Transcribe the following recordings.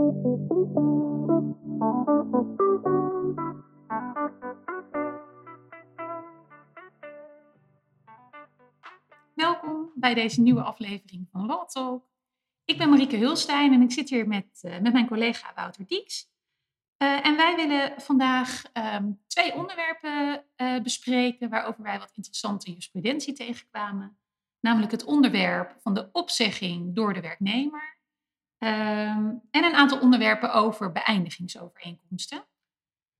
Welkom bij deze nieuwe aflevering van Law Talk. Ik ben Marieke Hulstein en ik zit hier met, uh, met mijn collega Wouter Dieks. Uh, en wij willen vandaag um, twee onderwerpen uh, bespreken waarover wij wat interessante jurisprudentie tegenkwamen. Namelijk het onderwerp van de opzegging door de werknemer um, en een aantal onderwerpen over beëindigingsovereenkomsten.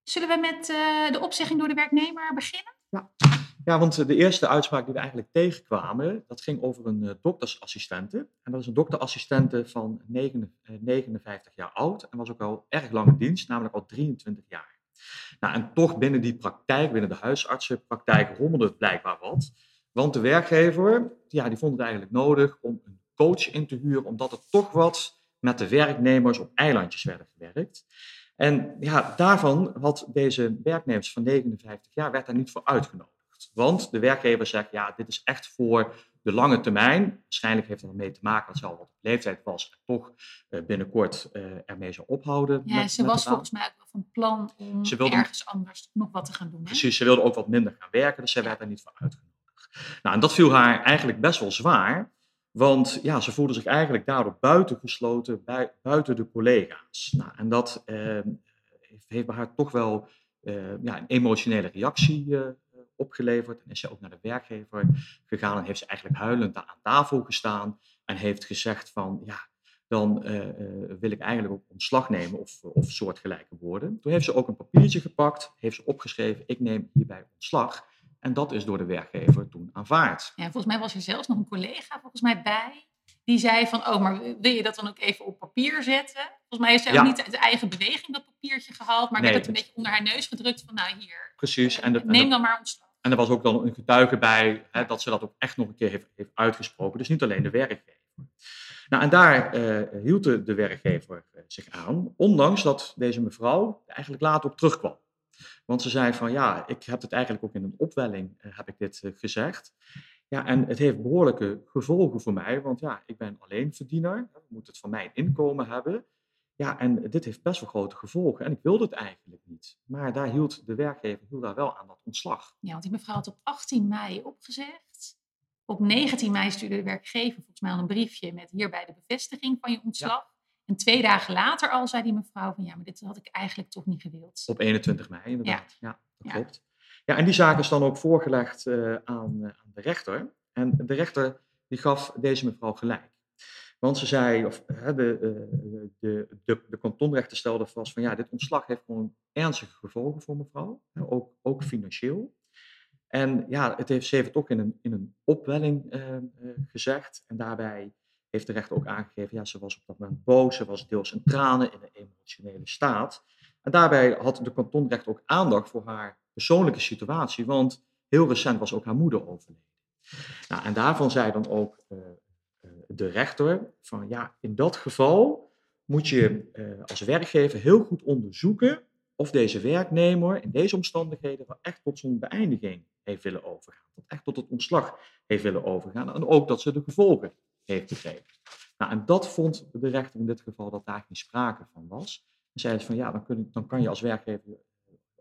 Zullen we met uh, de opzegging door de werknemer beginnen? Ja. ja, want de eerste uitspraak die we eigenlijk tegenkwamen, dat ging over een uh, doktersassistente. En dat is een dokterassistente van 9, uh, 59 jaar oud en was ook al erg lang in dienst, namelijk al 23 jaar. Nou, en toch binnen die praktijk, binnen de huisartsenpraktijk, rommelde het blijkbaar wat. Want de werkgever, ja, die vond het eigenlijk nodig om een coach in te huren, omdat er toch wat met de werknemers op eilandjes werden gewerkt. En ja, daarvan had deze werknemers van 59 jaar werd daar niet voor uitgenodigd. Want de werkgever zegt, ja, dit is echt voor de lange termijn. Waarschijnlijk heeft dat ermee te maken dat ze al wat op leeftijd was en toch uh, binnenkort uh, ermee zou ophouden. Ja, met, ze met was volgens mij ook wel van plan om ze wilde, ergens anders nog wat te gaan doen. Hè? Precies, ze wilde ook wat minder gaan werken, dus zij ja. werd daar niet voor uitgenodigd. Nou, en dat viel haar eigenlijk best wel zwaar. Want ja, ze voelde zich eigenlijk daardoor buitengesloten, buiten de collega's. Nou, en dat eh, heeft, bij haar toch wel eh, ja, een emotionele reactie eh, opgeleverd. En is ze ook naar de werkgever gegaan en heeft ze eigenlijk huilend daar aan tafel gestaan. En heeft gezegd van, ja, dan wil ik eigenlijk ook ontslag nemen of, of soortgelijke woorden. Toen heeft ze ook een papiertje gepakt, heeft ze opgeschreven, ik neem hierbij ontslag. En dat is door de werkgever toen aanvaard. Ja, volgens mij was er zelfs nog een collega volgens mij bij. Die zei van, oh, maar wil je dat dan ook even op papier zetten? Volgens mij heeft zij ja. ook niet uit eigen beweging dat papiertje gehaald. Maar nee, werd het een beetje onder haar neus gedrukt van, nou hier, Precies. En de, neem en dan maar ontslag. En er was ook dan een getuige bij hè, dat ze dat ook echt nog een keer heeft, heeft uitgesproken. Dus niet alleen de werkgever. Nou, en daar uh, hield de, de werkgever zich aan, ondanks dat deze mevrouw eigenlijk later op terugkwam. Want ze zei van ja, ik heb het eigenlijk ook in een opwelling, uh, heb ik dit uh, gezegd. Ja, en het heeft behoorlijke gevolgen voor mij, want ja, ik ben alleen verdiener, ik moet het van mijn inkomen hebben. Ja, en dit heeft best wel grote gevolgen en ik wilde het eigenlijk niet. Maar daar hield de werkgever hield daar wel aan dat ontslag. Ja, want die mevrouw had op 18 mei opgezegd. Op 19 mei stuurde de werkgever volgens mij al een briefje met hierbij de bevestiging van je ontslag. Ja. En twee dagen later al zei die mevrouw van ja, maar dit had ik eigenlijk toch niet gewild. Op 21 mei inderdaad, ja, ja dat ja. klopt. Ja, en die zaak is dan ook voorgelegd uh, aan, uh, aan, de rechter. En de rechter die gaf deze mevrouw gelijk. Want ze zei, of uh, de, de, de, de kantonrechter stelde vast van ja, dit ontslag heeft gewoon ernstige gevolgen voor mevrouw, ook, ook financieel. En ja, het heeft, ze heeft het ook in een, in een opwelling gezegd. En daarbij heeft de rechter ook aangegeven, ja, ze was op dat moment boos, ze was deels in tranen, in een emotionele staat. En daarbij had de kantonrechter ook aandacht voor haar persoonlijke situatie, want heel recent was ook haar moeder overleden. Nou, en daarvan zei dan ook uh, uh, de rechter van, ja, in dat geval moet je uh, als werkgever heel goed onderzoeken of deze werknemer in deze omstandigheden wel echt tot zo'n beëindiging heeft willen overgaan. Dat echt tot het ontslag heeft willen overgaan. En ook dat ze de gevolgen heeft. Nou, en dat vond de rechter in dit geval dat daar geen sprake van was. En zei van ja, dan, kun, dan kan je als werkgever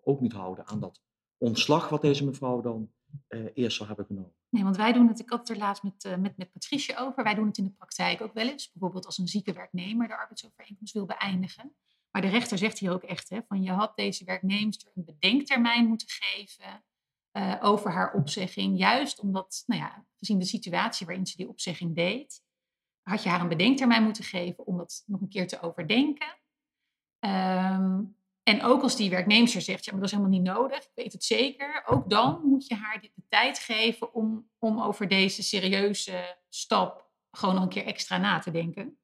ook niet houden aan dat ontslag wat deze mevrouw dan uh, eerst zou hebben genomen. Nee, want wij doen het, ik had het er laatst met, uh, met, met Patricia over, wij doen het in de praktijk ook wel eens. Bijvoorbeeld als een zieke werknemer de arbeidsovereenkomst wil beëindigen. Maar de rechter zegt hier ook echt, hè, van je had deze werknemster een bedenktermijn moeten geven uh, over haar opzegging. Juist omdat, nou ja, gezien de situatie waarin ze die opzegging deed, had je haar een bedenktermijn moeten geven om dat nog een keer te overdenken. Um, en ook als die werknemster zegt, ja, maar dat is helemaal niet nodig, ik weet het zeker. Ook dan moet je haar de tijd geven om, om over deze serieuze stap gewoon nog een keer extra na te denken.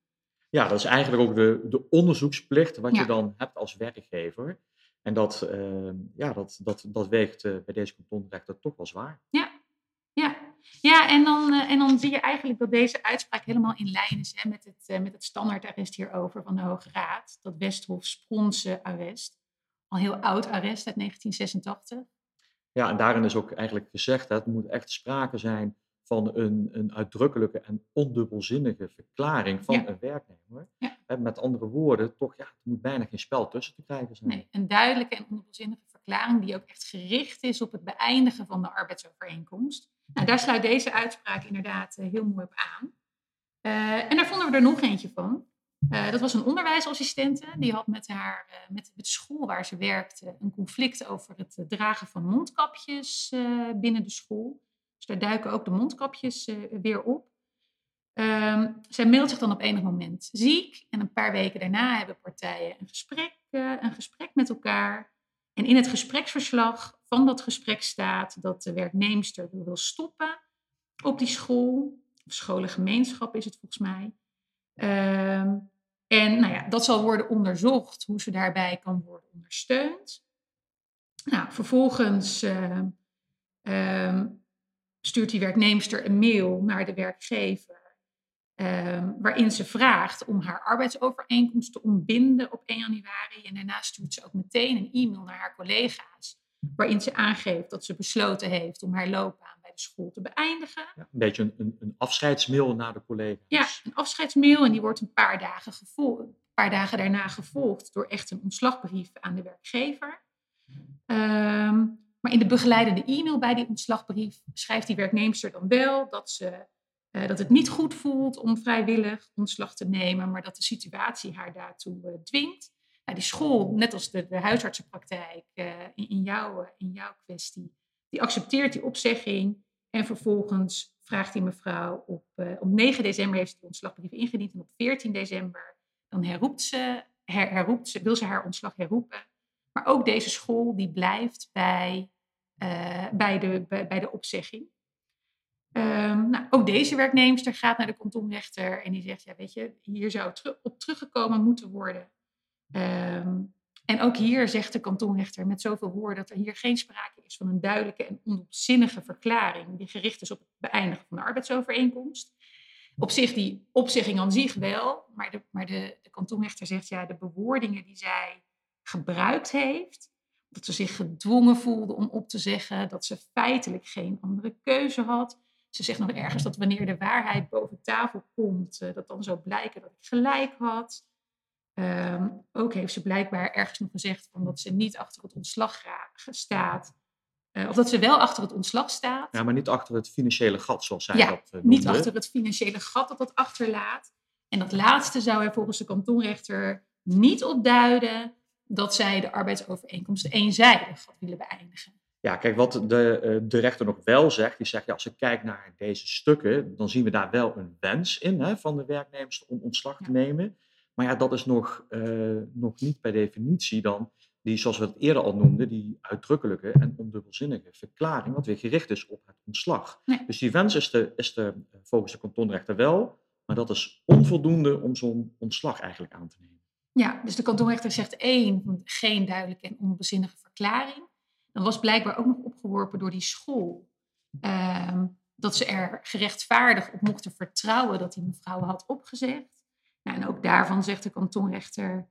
Ja, dat is eigenlijk ook de, de onderzoeksplicht wat ja. je dan hebt als werkgever. En dat, uh, ja, dat, dat, dat weegt uh, bij deze kantonrechter toch wel zwaar. Ja, ja. ja en, dan, uh, en dan zie je eigenlijk dat deze uitspraak helemaal in lijn is hè, met, het, met het standaardarrest hierover van de Hoge Raad. Dat Westhof-Spronse arrest. Al heel oud arrest uit 1986. Ja, en daarin is ook eigenlijk gezegd, dat het moet echt sprake zijn van een, een uitdrukkelijke en ondubbelzinnige verklaring van ja. een werknemer. Ja. Met andere woorden, toch, ja, er moet bijna geen spel tussen te krijgen zijn. Nee, een duidelijke en ondubbelzinnige verklaring die ook echt gericht is op het beëindigen van de arbeidsovereenkomst. Nou, daar sluit deze uitspraak inderdaad eh, heel mooi op aan. Uh, en daar vonden we er nog eentje van. Uh, dat was een onderwijsassistente. Die had met, haar, uh, met, met de school waar ze werkte een conflict over het dragen van mondkapjes binnen de school. Dus daar duiken ook de mondkapjes weer op. Um, zij meldt zich dan op enig moment ziek. En een paar weken daarna hebben partijen een gesprek, een gesprek met elkaar. En in het gespreksverslag van dat gesprek staat dat de werknemster wil stoppen op die school. Scholengemeenschap is het volgens mij. Uh, en nou ja, dat zal worden onderzocht hoe ze daarbij kan worden ondersteund. Nou, vervolgens uh, stuurt die werknemster een mail naar de werkgever. Uh, waarin ze vraagt om haar arbeidsovereenkomst te ontbinden op 1 januari. En daarna stuurt ze ook meteen een e-mail naar haar collega's. Waarin ze aangeeft dat ze besloten heeft om haar loopbaan bij de school te beëindigen. Ja, een beetje een, een, afscheidsmail naar de collega's. Ja, een afscheidsmail. En die wordt een paar dagen, gevolgd, een paar dagen daarna gevolgd door echt een ontslagbrief aan de werkgever. Um, maar in de begeleidende e-mail bij die ontslagbrief schrijft die werknemster dan wel dat ze uh, dat het niet goed voelt om vrijwillig ontslag te nemen, maar dat de situatie haar daartoe uh, dwingt. Nou, die school, net als de, huisartsenpraktijk uh, in, jouw, in jouw kwestie, die accepteert die opzegging. En vervolgens vraagt die mevrouw op, op 9 december heeft ze de ontslagbrief ingediend en op 14 december dan herroept ze, her, herroept ze, wil ze haar ontslag herroepen. Maar ook deze school die blijft bij, bij, de, bij, de opzegging. Um, nou, ook deze werknemster gaat naar de kantonrechter en die zegt, ja weet je, hier zou op teruggekomen moeten worden. Um, en ook hier zegt de kantonrechter met zoveel woorden dat er hier geen sprake is van een duidelijke en onopzinnige verklaring die gericht is op het beëindigen van de arbeidsovereenkomst. Op zich die opzegging aan zich wel, maar de, maar de, de kantonrechter zegt ja, de bewoordingen die zij gebruikt heeft, dat ze zich gedwongen voelde om op te zeggen, dat ze feitelijk geen andere keuze had, ze zegt nog ergens dat wanneer de waarheid boven tafel komt, uh, dat dan zou blijken dat ik gelijk had. Um, ook heeft ze blijkbaar ergens nog gezegd van dat ze niet achter het ontslag staat. Uh, of dat ze wel achter het ontslag staat. Ja, maar niet achter het financiële gat, zoals zij ja, dat uh, niet achter het financiële gat dat dat achterlaat. En dat laatste zou er volgens de kantonrechter niet op duiden dat zij de arbeidsovereenkomst eenzijdig willen beëindigen. Ja, kijk, wat de, eh, de rechter nog wel zegt, die zegt, ja, als je kijkt naar deze stukken, dan zien we daar wel een wens in hè, van de werknemers om ontslag te nemen. Maar ja, dat is nog, uh, nog niet per definitie dan die, zoals we het eerder al noemden, die uitdrukkelijke en ondubbelzinnige verklaring, wat weer gericht is op het ontslag. Nee. Dus die wens is, de, is de, volgens de kantonrechter wel, maar dat is onvoldoende om zo'n ontslag eigenlijk aan te nemen. Ja, dus de kantonrechter zegt één, geen duidelijke en onbezinnige verklaring. Dan was blijkbaar ook nog opgeworpen door die school. Um, dat ze er gerechtvaardig op mochten vertrouwen dat die mevrouw had opgezegd. Nou, en ook daarvan zegt de kantonrechter,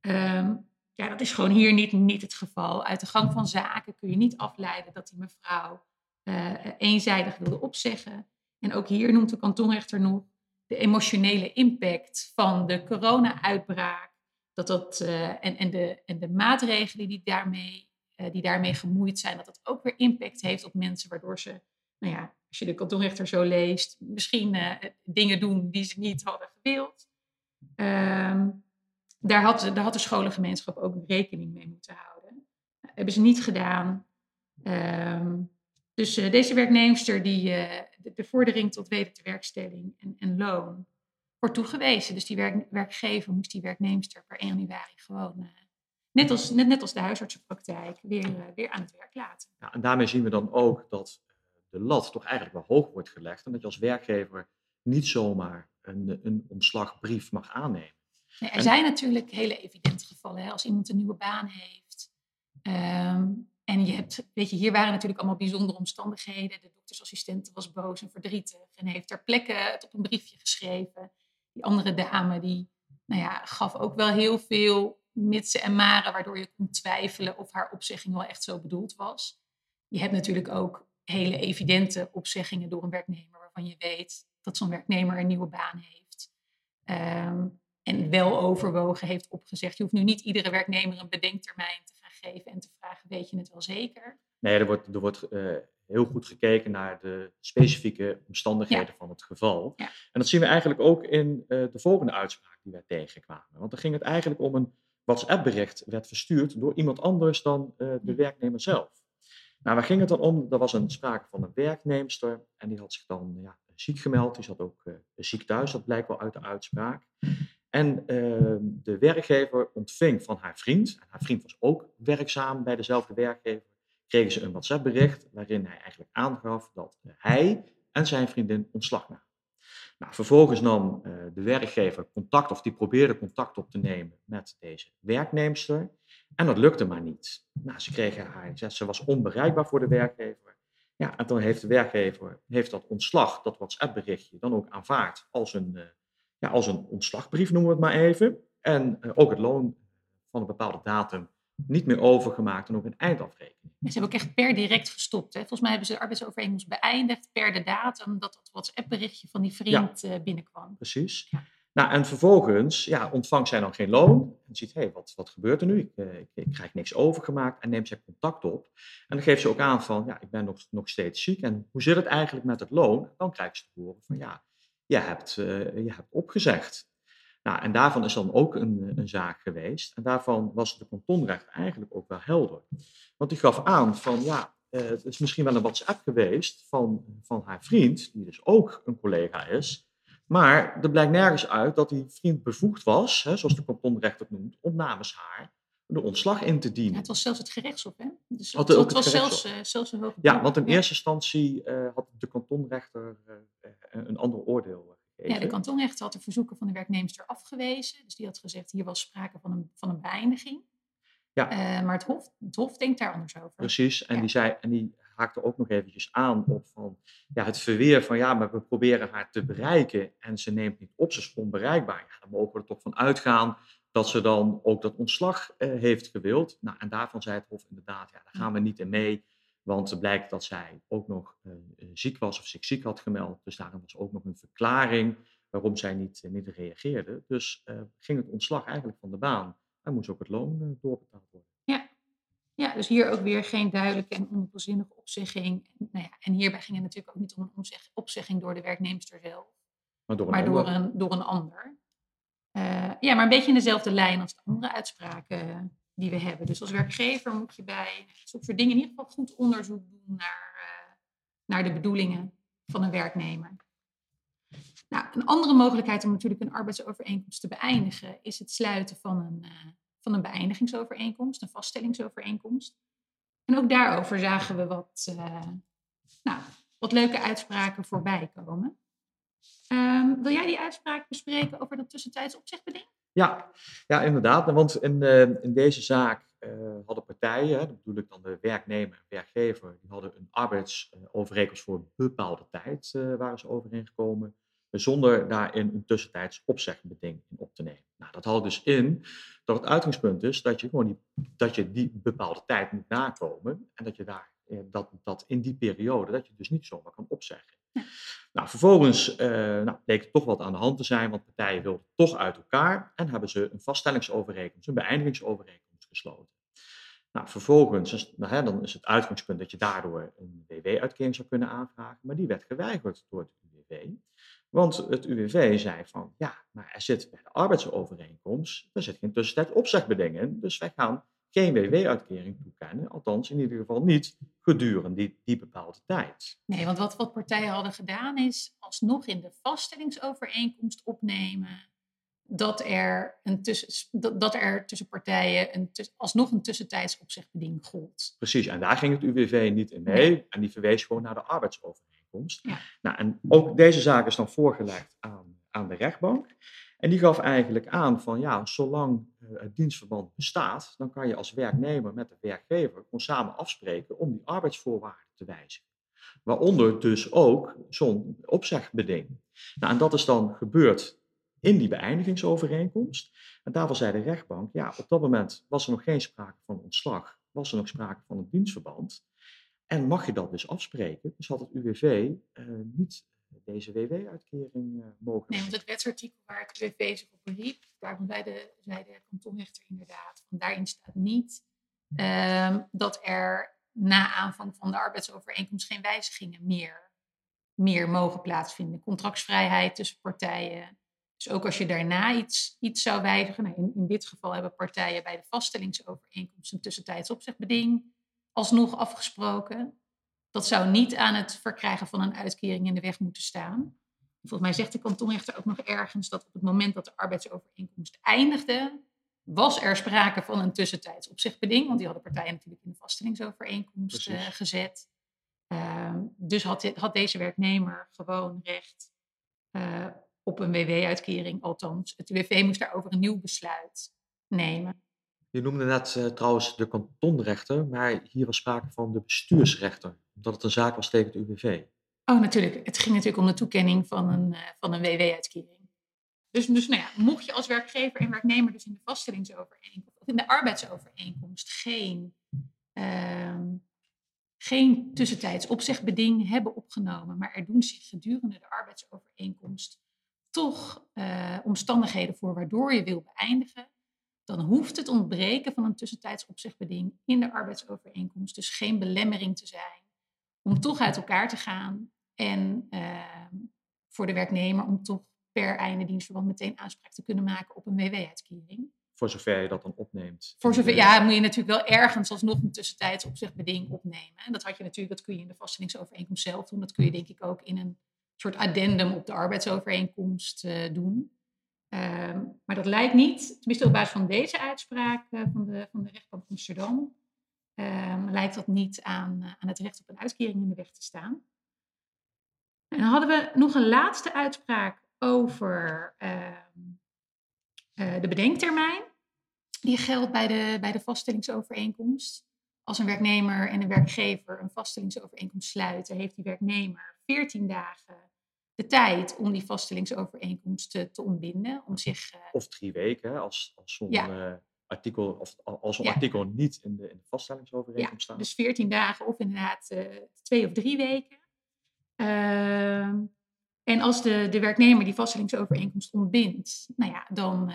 um, ja, dat is gewoon hier niet, niet het geval. Uit de gang van zaken kun je niet afleiden dat die mevrouw uh, eenzijdig wilde opzeggen. En ook hier noemt de kantonrechter nog de emotionele impact van de corona-uitbraak. Dat dat, uh, en, en, de, en de maatregelen die daarmee uh, die daarmee gemoeid zijn, dat dat ook weer impact heeft op mensen, waardoor ze, nou ja, als je de kantonrechter zo leest, misschien uh, dingen doen die ze niet hadden gewild. Um, daar, had, daar had de scholengemeenschap ook rekening mee moeten houden. Dat hebben ze niet gedaan. Um, dus deze werknemster, die, de, de, vordering tot wedertewerkstelling en, en loon, wordt toegewezen. Dus die werk, werkgever moest die werknemster per 1 januari gewoon net als, net, net als de huisartsenpraktijk, weer, eh, weer aan het werk laten. Ja, en daarmee zien we dan ook dat eh, de lat toch eigenlijk wel hoog wordt gelegd en dat je als werkgever niet zomaar een, een ontslagbrief mag aannemen. Nee, er zijn natuurlijk hele evidente gevallen. Hè? Als iemand een nieuwe baan heeft. Um, en je hebt, weet je, hier waren natuurlijk allemaal bijzondere omstandigheden. De doktersassistent was boos en verdrietig en heeft ter plekke het op een briefje geschreven. Die andere dame, die nou ja, gaf ook wel heel veel mitsen en maren, waardoor je kon twijfelen of haar opzegging wel echt zo bedoeld was. Je hebt natuurlijk ook hele evidente opzeggingen door een werknemer waarvan je weet dat zo'n werknemer een nieuwe baan heeft. Um, en wel overwogen heeft opgezegd. Je hoeft nu niet iedere werknemer een bedenktermijn te gaan geven en te vragen, weet je het wel zeker? Nee, er wordt, er wordt eh, heel goed gekeken naar de specifieke omstandigheden van het geval. Ja. En dat zien we eigenlijk ook in eh, de volgende uitspraak die wij tegenkwamen. Want dan ging het eigenlijk om een WhatsApp-bericht werd verstuurd door iemand anders dan eh, de werknemer zelf. Nou, waar ging het dan om? Er was een sprake van een werknemster en die had zich dan ja, ziek gemeld. Die zat ook ziek thuis, dat blijkt wel uit de uitspraak. En ehm, de werkgever ontving van haar vriend, en haar vriend was ook werkzaam bij dezelfde werkgever, kregen ze een WhatsApp-bericht waarin hij eigenlijk aangaf dat hij en zijn vriendin ontslag namen. Nou, vervolgens nam uh, de werkgever contact, of die probeerde contact op te nemen met deze werknemster. En dat lukte maar niet. Nou, ze, kregen haar, ze was onbereikbaar voor de werkgever. Ja, en dan heeft de werkgever heeft dat ontslag, dat WhatsApp-berichtje, dan ook aanvaard als een, uh, ja, als een ontslagbrief, noemen we het maar even. En ook het loon van een bepaalde datum niet meer overgemaakt en ook een eindafrekening. ze hebben ook echt per direct gestopt. Hè? Volgens mij hebben ze de arbeidsovereenkomst beëindigd per de datum dat dat WhatsApp-berichtje van die vriend ja, binnenkwam. Precies. Ja. Nou, en vervolgens ja, ontvangt zij dan geen loon. En ziet, hé, hey, wat, wat gebeurt er nu? Ik, ik, ik, krijg niks overgemaakt. En neemt zij contact op. En dan geeft ze ook aan van, ja, ik ben nog, nog steeds ziek. En hoe zit het eigenlijk met het loon? Dan krijgt ze te horen van, ja, je hebt, uh, je hebt opgezegd. Nou, en daarvan is dan ook een, een zaak geweest. En daarvan was de kantonrecht eigenlijk ook wel helder. Want die gaf aan van, ja, uh, het is misschien wel een WhatsApp geweest van, van haar vriend, die dus ook een collega is. Maar er blijkt nergens uit dat die vriend bevoegd was, hè, zoals de kantonrecht het noemt, om namens haar de ontslag in te dienen. Ja, het was zelfs het gerechtshof, hè? Dus het, het, was zelfs, uh, zelfs een hoge Ja, want in eerste instantie uh, had de kantonrechter uh, een ander oordeel Ja, de kantonrechter had de verzoeken van de werknemster afgewezen. Dus die had gezegd, hier was sprake van een, van een beëindiging. Ja. maar het hof, het hof denkt daar anders over. Precies, en, ja. die, zei, en die haakte ook nog eventjes aan op van, ja, het verweer van ja, maar we proberen haar te bereiken en ze neemt niet op, ze is onbereikbaar. Ja, dan mogen we er toch van uitgaan dat ze dan ook dat ontslag uh, heeft gewild. Nou, en daarvan zei het Hof inderdaad, ja, daar gaan we niet in mee. Want het blijkt dat zij ook nog uh, ziek was of zich ziek had gemeld. Dus daarom was ook nog een verklaring waarom zij niet, uh, niet reageerde. Dus ging het ontslag eigenlijk van de baan. En moest ook het loon doorbetaald worden. Ja. ja, dus hier ook weer geen duidelijke en onbezinnige opzegging. Nou ja, en hierbij ging het natuurlijk ook niet om een opzegging door de werknemster zelf. Maar door een maar ander. Door, een, door een ander. Ja, maar een beetje in dezelfde lijn als de andere uitspraken die we hebben. Dus als werkgever moet je bij zo'n soort dingen in ieder geval goed onderzoek doen naar, uh, naar de bedoelingen van een werknemer. Nou, een andere mogelijkheid om natuurlijk een arbeidsovereenkomst te beëindigen is het sluiten van een, uh, van een beëindigingsovereenkomst, een vaststellingsovereenkomst. En ook daarover zagen we wat, nou, wat leuke uitspraken voorbij komen. Um, wil jij die uitspraak bespreken over dat tussentijds opzegbeding? Ja, ja inderdaad. Want in, uh, in deze zaak uh, hadden partijen, dat bedoel ik dan de werknemer en werkgever, die hadden een arbeidsovereenkomst voor een bepaalde tijd, uh, waren ze overeengekomen, zonder daarin een tussentijds opzegbeding in op te nemen. Nou, dat houdt dus in dat het uitgangspunt is dat je gewoon die, dat je die bepaalde tijd moet nakomen en dat je daar dat, dat in die periode, dat je dus niet zomaar kan opzeggen. Nou, vervolgens uh, nou, bleek er toch wat aan de hand te zijn, want partijen wilden toch uit elkaar en hebben ze een vaststellingsovereenkomst, een beëindigingsovereenkomst gesloten. Nou, vervolgens is, nou, hè, dan is het uitgangspunt dat je daardoor een WW-uitkering zou kunnen aanvragen, maar die werd geweigerd door het UWV. Want het UWV zei van, ja, maar er zit bij de arbeidsovereenkomst, er zit geen tussentijd opzegbeding in, dus wij gaan geen WW-uitkering toekennen, althans in ieder geval niet gedurende die, die bepaalde tijd. Nee, want wat, wat partijen hadden gedaan is alsnog in de vaststellingsovereenkomst opnemen dat er, een tussen, dat, er tussen partijen een alsnog een tussentijds opzegbeding gold. Precies, en daar ging het UWV niet in mee nee. en die verwees gewoon naar de arbeidsovereenkomst. Ja. Nou, en ook deze zaak is dan voorgelegd aan, aan de rechtbank. En die gaf eigenlijk aan van ja, zolang het dienstverband bestaat, dan kan je als werknemer met de werkgever gewoon samen afspreken om die arbeidsvoorwaarden te wijzigen. Waaronder dus ook zo'n opzegbeding. Nou, en dat is dan gebeurd in die beëindigingsovereenkomst. En daarvoor zei de rechtbank, ja, op dat moment was er nog geen sprake van ontslag, was er nog sprake van een dienstverband. En mag je dat dus afspreken? Dus had het UWV uh, niet deze WW-uitkering mogelijk. Nee, want het wetsartikel waar het UWV zich op beriep, daarom zei de, zei de kantonrechter inderdaad, van daarin staat niet ehm, dat er na aanvang van de arbeidsovereenkomst geen wijzigingen meer, meer mogen plaatsvinden. Contractsvrijheid tussen partijen. Dus ook als je daarna iets, iets zou wijzigen, nou in, in dit geval hebben partijen bij de vaststellingsovereenkomst een tussentijds opzegbeding alsnog afgesproken. Dat zou niet aan het verkrijgen van een uitkering in de weg moeten staan. Volgens mij zegt de kantonrechter ook nog ergens dat op het moment dat de arbeidsovereenkomst eindigde, was er sprake van een tussentijds opzegbeding, want die hadden partijen natuurlijk in de vaststellingsovereenkomst uh, gezet. Uh, dus had, had, deze werknemer gewoon recht uh, op een WW-uitkering, althans. Het UWV moest daarover een nieuw besluit nemen. Je noemde net uh, trouwens de kantonrechter, maar hier was sprake van de bestuursrechter, omdat het een zaak was tegen het UWV. Oh, natuurlijk. Het ging natuurlijk om de toekenning van een, uh, van een WW-uitkering. Dus, dus nou ja, mocht je als werkgever en werknemer dus in de vaststellingsovereenkomst of in de arbeidsovereenkomst geen, uh, geen tussentijds opzegbeding hebben opgenomen, maar er doen zich gedurende de arbeidsovereenkomst toch uh, omstandigheden voor waardoor je wil beëindigen, dan hoeft het ontbreken van een tussentijds opzegbeding in de arbeidsovereenkomst dus geen belemmering te zijn om toch uit elkaar te gaan en uh, voor de werknemer om toch per einde dienstverband meteen aanspraak te kunnen maken op een WW-uitkering. Voor zover je dat dan opneemt. Voor zover, ja, moet je natuurlijk wel ergens alsnog een tussentijds opzegbeding opnemen. En dat had je natuurlijk, dat kun je in de vaststellingsovereenkomst zelf doen. Dat kun je denk ik ook in een soort addendum op de arbeidsovereenkomst uh, doen. Uh, maar dat lijkt niet, tenminste op basis van deze uitspraak uh, van, de, van de rechtbank Amsterdam, ehm, lijkt dat niet aan, eh, aan het recht op een uitkering in de weg te staan. En dan hadden we nog een laatste uitspraak over ehm, de bedenktermijn. Die geldt bij de, bij de vaststellingsovereenkomst. Als een werknemer en een werkgever een vaststellingsovereenkomst sluiten, heeft die werknemer 14 dagen de tijd om die vaststellingsovereenkomst te, ontbinden. Om zich, uh, of drie weken, als, als zo'n ja. uh, artikel, of als ja. artikel niet in de, in de vaststellingsovereenkomst ja, staat. Dus 14 dagen of inderdaad uh, twee of drie weken. Ehm, en als de, de werknemer die vaststellingsovereenkomst ontbindt, nou ja, dan,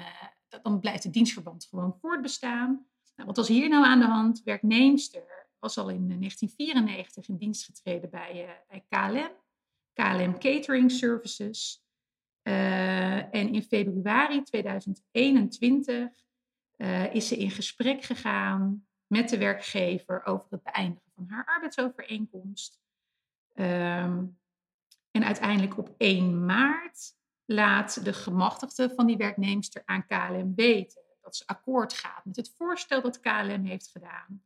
dan blijft het dienstverband gewoon voortbestaan. Nou, wat was hier nou aan de hand? Werknemster was al in 1994 in dienst getreden bij, bij KLM. KLM Catering Services. Uh, en in februari 2021 uh, is ze in gesprek gegaan met de werkgever over het beëindigen van haar arbeidsovereenkomst. Um, en uiteindelijk op 1 maart laat de gemachtigde van die werknemster aan KLM weten dat ze akkoord gaat met het voorstel dat KLM heeft gedaan.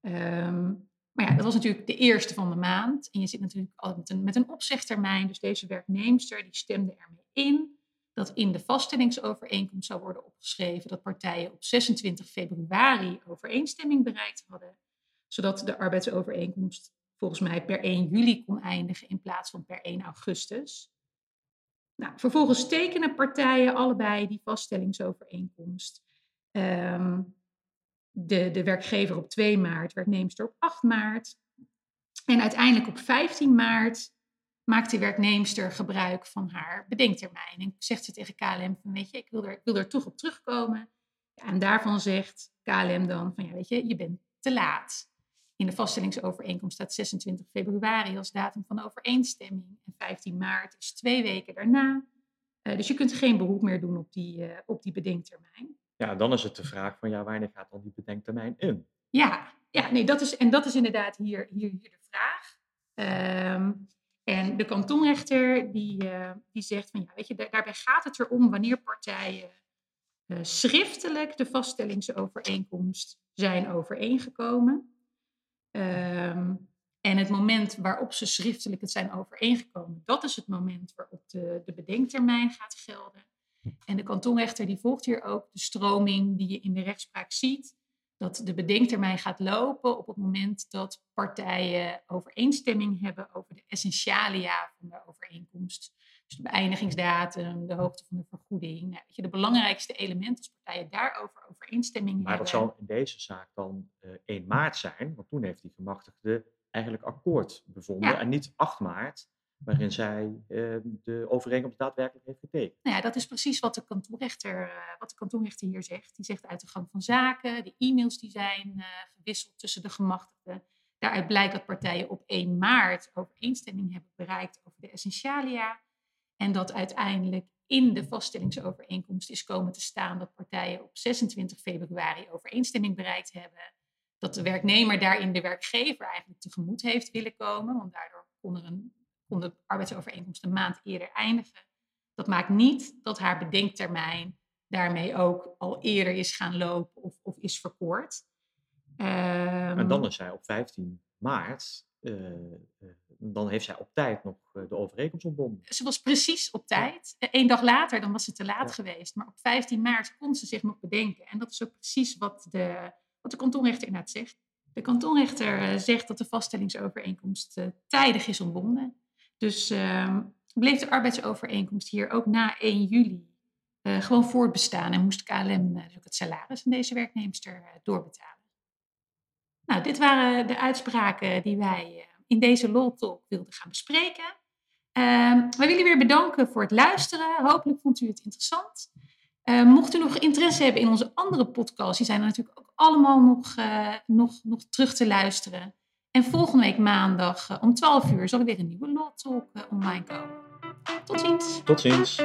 Um, maar ja, dat was natuurlijk de eerste van de maand. En je zit natuurlijk altijd met een, met een opzegtermijn. Dus deze werknemster die stemde ermee in dat in de vaststellingsovereenkomst zou worden opgeschreven dat partijen op 26 februari overeenstemming bereikt hadden. Zodat de arbeidsovereenkomst volgens mij per 1 juli kon eindigen in plaats van per 1 augustus. Nou, vervolgens tekenen partijen allebei die vaststellingsovereenkomst. Um, de, de werkgever op 2 maart, werknemster op 8 maart. En uiteindelijk op 15 maart maakt de werknemster gebruik van haar bedenktermijn. En zegt ze tegen KLM weet je, ik wil er, ik wil er toch op terugkomen. En daarvan zegt KLM dan van, ja, weet je, je bent te laat. In de vaststellingsovereenkomst staat 26 februari als datum van overeenstemming. En 15 maart is twee weken daarna. Uh, dus je kunt geen beroep meer doen op die, uh, op die bedenktermijn. Ja, dan is het de vraag van ja, wanneer gaat dan die bedenktermijn in? Ja, ja nee, dat is, en dat is inderdaad hier, hier, hier de vraag. Um, en de kantonrechter die, uh, die zegt van ja, weet je, daarbij gaat het erom wanneer partijen uh, schriftelijk de vaststellingsovereenkomst zijn overeengekomen. Um, en het moment waarop ze schriftelijk het zijn overeengekomen, dat is het moment waarop de, de bedenktermijn gaat gelden. En de kantonrechter die volgt hier ook de stroming die je in de rechtspraak ziet. Dat de bedenktermijn gaat lopen op het moment dat partijen overeenstemming hebben over de essentialia van de overeenkomst. Dus de beëindigingsdatum, de hoogte van de vergoeding. Nou, weet je, de belangrijkste elementen als partijen daarover overeenstemming maar hebben. Maar dat zal in deze zaak dan uh, eh, 1 maart zijn, want toen heeft die gemachtigde eigenlijk akkoord bevonden. Ja. En niet 8 maart, waarin zij uh, de overeenkomst daadwerkelijk heeft getekend. Nou ja, dat is precies wat de kantoorrechter, uh, wat de kantoorrechter hier zegt. Die zegt uit de gang van zaken, de e-mails die zijn uh, gewisseld tussen de gemachtigden. Daaruit blijkt dat partijen op 1 maart overeenstemming hebben bereikt over de essentialia. En dat uiteindelijk in de vaststellingsovereenkomst is komen te staan dat partijen op 26 februari overeenstemming bereikt hebben. Dat de werknemer daarin de werkgever eigenlijk tegemoet heeft willen komen, want daardoor kon, er een, kon de arbeidsovereenkomst een maand eerder eindigen. Dat maakt niet dat haar bedenktermijn daarmee ook al eerder is gaan lopen of, of is verkoord. Um, en dan is zij op 15 maart uh, dan heeft zij op tijd nog eh, de overeenkomst ontbonden. Ze was precies op tijd. Eén dag later, dan was ze te laat geweest. Maar op 15 maart kon ze zich nog bedenken. En dat is ook precies wat de, wat de kantonrechter inderdaad zegt. De kantonrechter zegt dat de vaststellingsovereenkomst tijdig is ontbonden. Dus uh, bleef de arbeidsovereenkomst hier ook na 1 juli uh, gewoon voortbestaan. En moest KLM dus ook het salaris van deze werknemster doorbetalen. Nou, dit waren de uitspraken die wij in deze Law Talk wilden gaan bespreken. Uh, wij willen weer bedanken voor het luisteren. Hopelijk vond u het interessant. Uh, mocht u nog interesse hebben in onze andere podcasts, die zijn er natuurlijk ook allemaal nog, nog, nog terug te luisteren. En volgende week maandag uh, om 12 uur zal er weer een nieuwe Law Talk online komen. Tot ziens. Tot ziens.